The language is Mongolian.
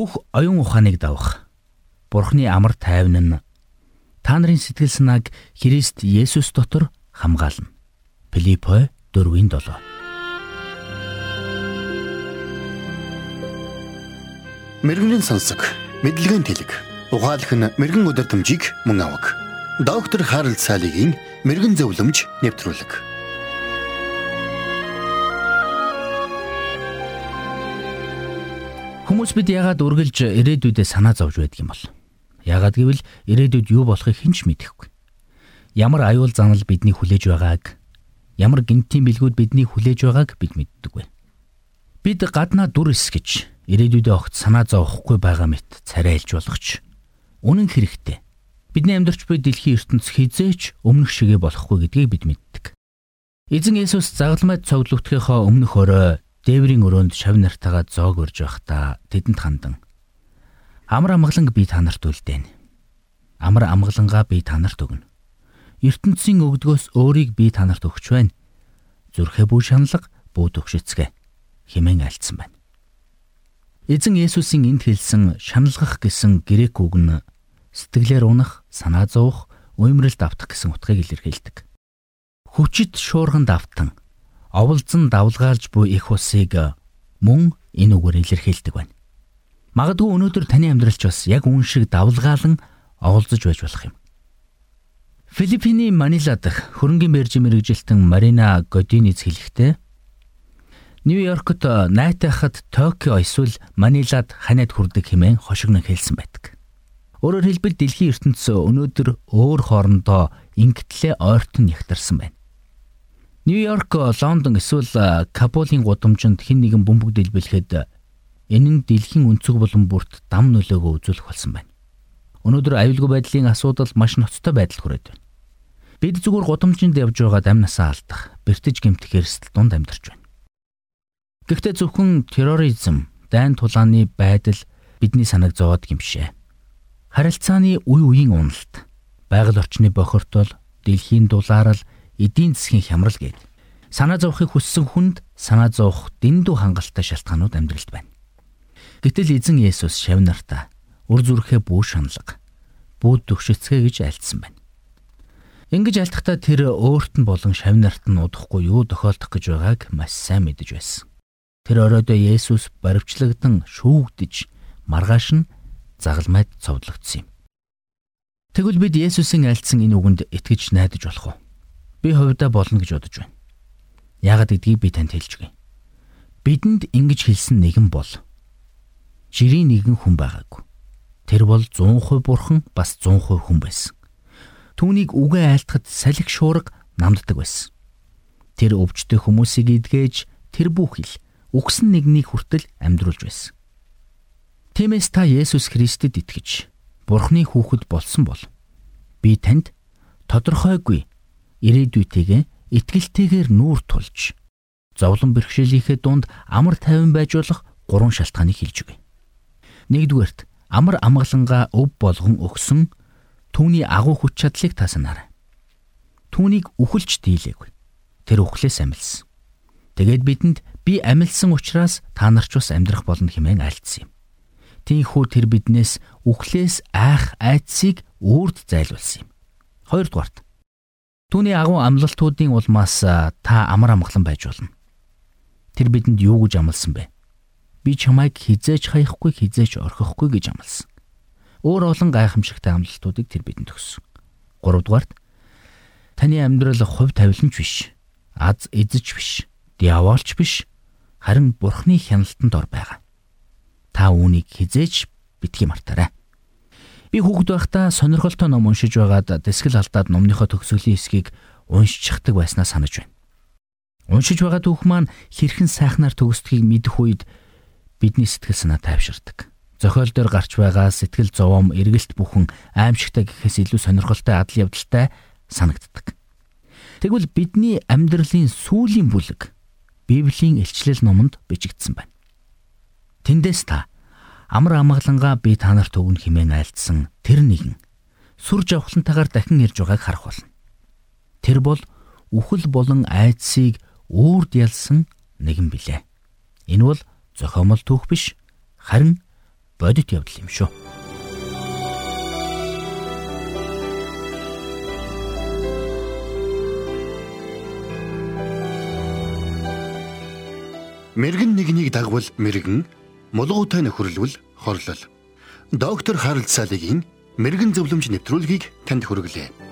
бүх оюун ухааныг давах Бурхны амар тайван нь та нарын сэтгэл санааг Христ Есүс дотор хамгаална. Филиппо 4:7 Мэргэний сонсог, мэдлэгийн тэлэг. Ухаалх нь мэрэгэн өдөр төмжийг мөн авах. Доктор Харалт цаалогийн мэрэгэн зөвлөмж нэвтрүүлэг. Хүмүүс бид яагаад үргэлж ирээдүйдээ санаа зовж байдаг юм бол? Яагаад гэвэл ирээдүйд юу болохыг хэн ч мэдэхгүй. Ямар аюул занал бидний хүлээж байгааг, ямар гинтийн бэлгүүд бидний хүлээж байгааг бид мэддэггүй. Бид гаднаа дүр эс гэж ирээдүйдээ огт санаа зовхгүй байгаа мэт царайлж болгоч. Үнэн хэрэгтээ. Бидний амьдарч буй дэлхийн ертөнц хизээч өмнөх шигэ болохгүй гэдгийг бид мэддэг. Эзэн Есүс загалмайд цоглогдохынхоо өмнөх орой дээврийн өрөөнд шав нартайгаа зоог урж байхдаа тэдэнд хандан Амар амгаланг би та нарт үлдээн. Амар амгалангаа би та нарт өгнө. ертөнцийн өгдгөөс өөрийг би та нарт өгч байна. Зүрхээ бүү шаналга бүү төгшөцгөө хэмээн альцсан байна. Эзэн Есүсийн энд хэлсэн шаналгах гэсэн грек үг нь сэтгэлээр унах, санаа зовох, уймралд автах гэсэн утгыг илэрхийлдэг. Хүчит шуурган давтан оволзон давлгаалж буй их усыг мөн энэ үгээр илэрхийлдэг байна. Магадгүй өнөөдөр таны амьдралч бас яг үн шиг давлгаалan оволзож байж болох юм. Филиппиний Манила дахь хөрөнгөний мэржин мэрэгжилтэн Марина Годинец хэлэхдээ Нью-Йоркт найтайхад Токио эсвэл Манилад ханиад хүрдэг хэмээн хошигнон хэлсэн байдаг. Өөрөөр хэлбэл дэлхийн ертөнцийн өнөөдөр өөр хоорондоо ингэтлээ ойртон ягтарсан байна. Нью-Йорк, Лондон эсвэл Кабулын гудамжинд хэн нэгэн бөмбөг дэлбэлэхэд энэ нь дэлхийн өнцөг болон бүрт дам нөлөөгөө үзүүлэх болсон байна. Өнөөдөр аюулгүй байдлын асуудал маш ноцтой байдалд хүрээд байна. Бид зүгээр гудамжинд явж байгаа дам насаа алдах, бэртэж гэмтэх эрсдэл дунд амьдарч байна. Гэхдээ зөвхөн терроризм, дайн тулааны байдал бидний санааг зовоод гимшээ. Харилцааны үе үеийн уналт, байгаль орчны бохирдол, дэлхийн дулаарал эдийн засгийн хямрал гээд санаа зовхыг хүссэн хүнд санаа зовх дэндүү хангалттай шалтгаанууд амьдралд байна. Гэтэл эзэн Есүс шав нартаа үр зүрхээ бүү шаналга бүү төгшөцгөө гэж альцсан байна. Ингэж альтахтаа тэр өөрт нь болон шав нарт нь удахгүй юу тохиолдох гэж байгааг маш сайн мэдэж байсан. Тэр оройдоо Есүс баривчлагдан шүүгдэж маргааш нь загалмайд цовдлогдсон юм. Тэгвэл бид Есүсийн альцсан энэ үгэнд итгэж найдаж болох уу? Би хувьдаа болно гэж бодож байна. Яагаад гэдгийг би танд хэлж өгье. Бидэнд ингэж хэлсэн нэгэн бол жирийн нэгэн хүн байгаагүй. Тэр бол 100% бурхан бас 100% хүн байсан. Түүнийг үгээ айлтахад салхи шуурга намддаг байсан. Тэр өвчтөе хүмүүсийг идгээж тэр бүхэл үгсэн нэгнийг хүртэл амьдруулж байсан. Тиймээс та Есүс Христэд итгэж Бурхны хүүхэд болсон бол би танд тодорхойгүй ирээдүйтэйгээ итгэлтэйгээр нүүр тулж зовлон бэрхшээлийнхээ дунд амар тайван байж болох гурван шалтгааныг хэлж өгье. Нэгдүгээрт амар амгалангаа өв болгон өгсөн түүний агуу хүч чадлыг та санаарай. Түүнийг үхэлж дийлээгүй. Тэр үхлээс амилсан. Тэгээд бидэнд би амилсан учраас та нар ч бас амьдрах болно хэмээн альцсан юм. Тийхүү тэр биднээс үхлээс айх айцыг үрд зайлуулсан юм. Хоёрдугаарт Түүний агуу амлалтуудын улмаас та амар амгалан байж болно. Тэр бидэнд юу гэж амласан бэ? Би чамайг хизээж хаяхгүй хизээж орхихгүй гэж амласан. Өөр олон гайхамшигтай амлалтуудыг тэр бидэнд өгсөн. Гуравдугаарт таны амьдрал хувь тавиланч биш. Аз эзэж биш. Диаволч биш. Харин Бурхны хяналтанд ор байгаа. Та үүнийг хизээж битгий мартаарай. Би хүүхэд байхдаа сонирхолтой ном уншиж байгаад дэсгэл алдаад номныхоо төгсгөлийн хэсгийг уншчихдаг байснаа санаж байна. Уншиж байгаа түүх маань хэрхэн сайхнаар төгсдгийг мэдэх үед бидний сэтгэл санаа тайвширдаг. Зохиол дээр гарч байгаа сэтгэл зовоом, эргэлт бүхэн аимшигтай гэхээс илүү сонирхолтой адал явдалтай санагддаг. Тэгвэл бидний амьдралын сүүлийн бүлэг Библийн илчлэл номонд бичигдсэн байна. Тэндээс та амар амгалангаа би та нарт өгнө хэмээн айлдсан тэр нэгэн сүр жавхлантайгаар дахин ирж байгааг харах болно. Тэр бол үхэл болон айдсыг үрд ялсан нэгэн билээ. Энэ бол зохиомол түүх биш харин бодит явдал юм шүү. Мэргэн нэгнийг дагвал мэргэн, мулгуутай нөхөрлөвл хорлол. Доктор Харалт Салигийн мэрэгэн зөвлөмж нэвтрүүлгийг танд хүргэлээ.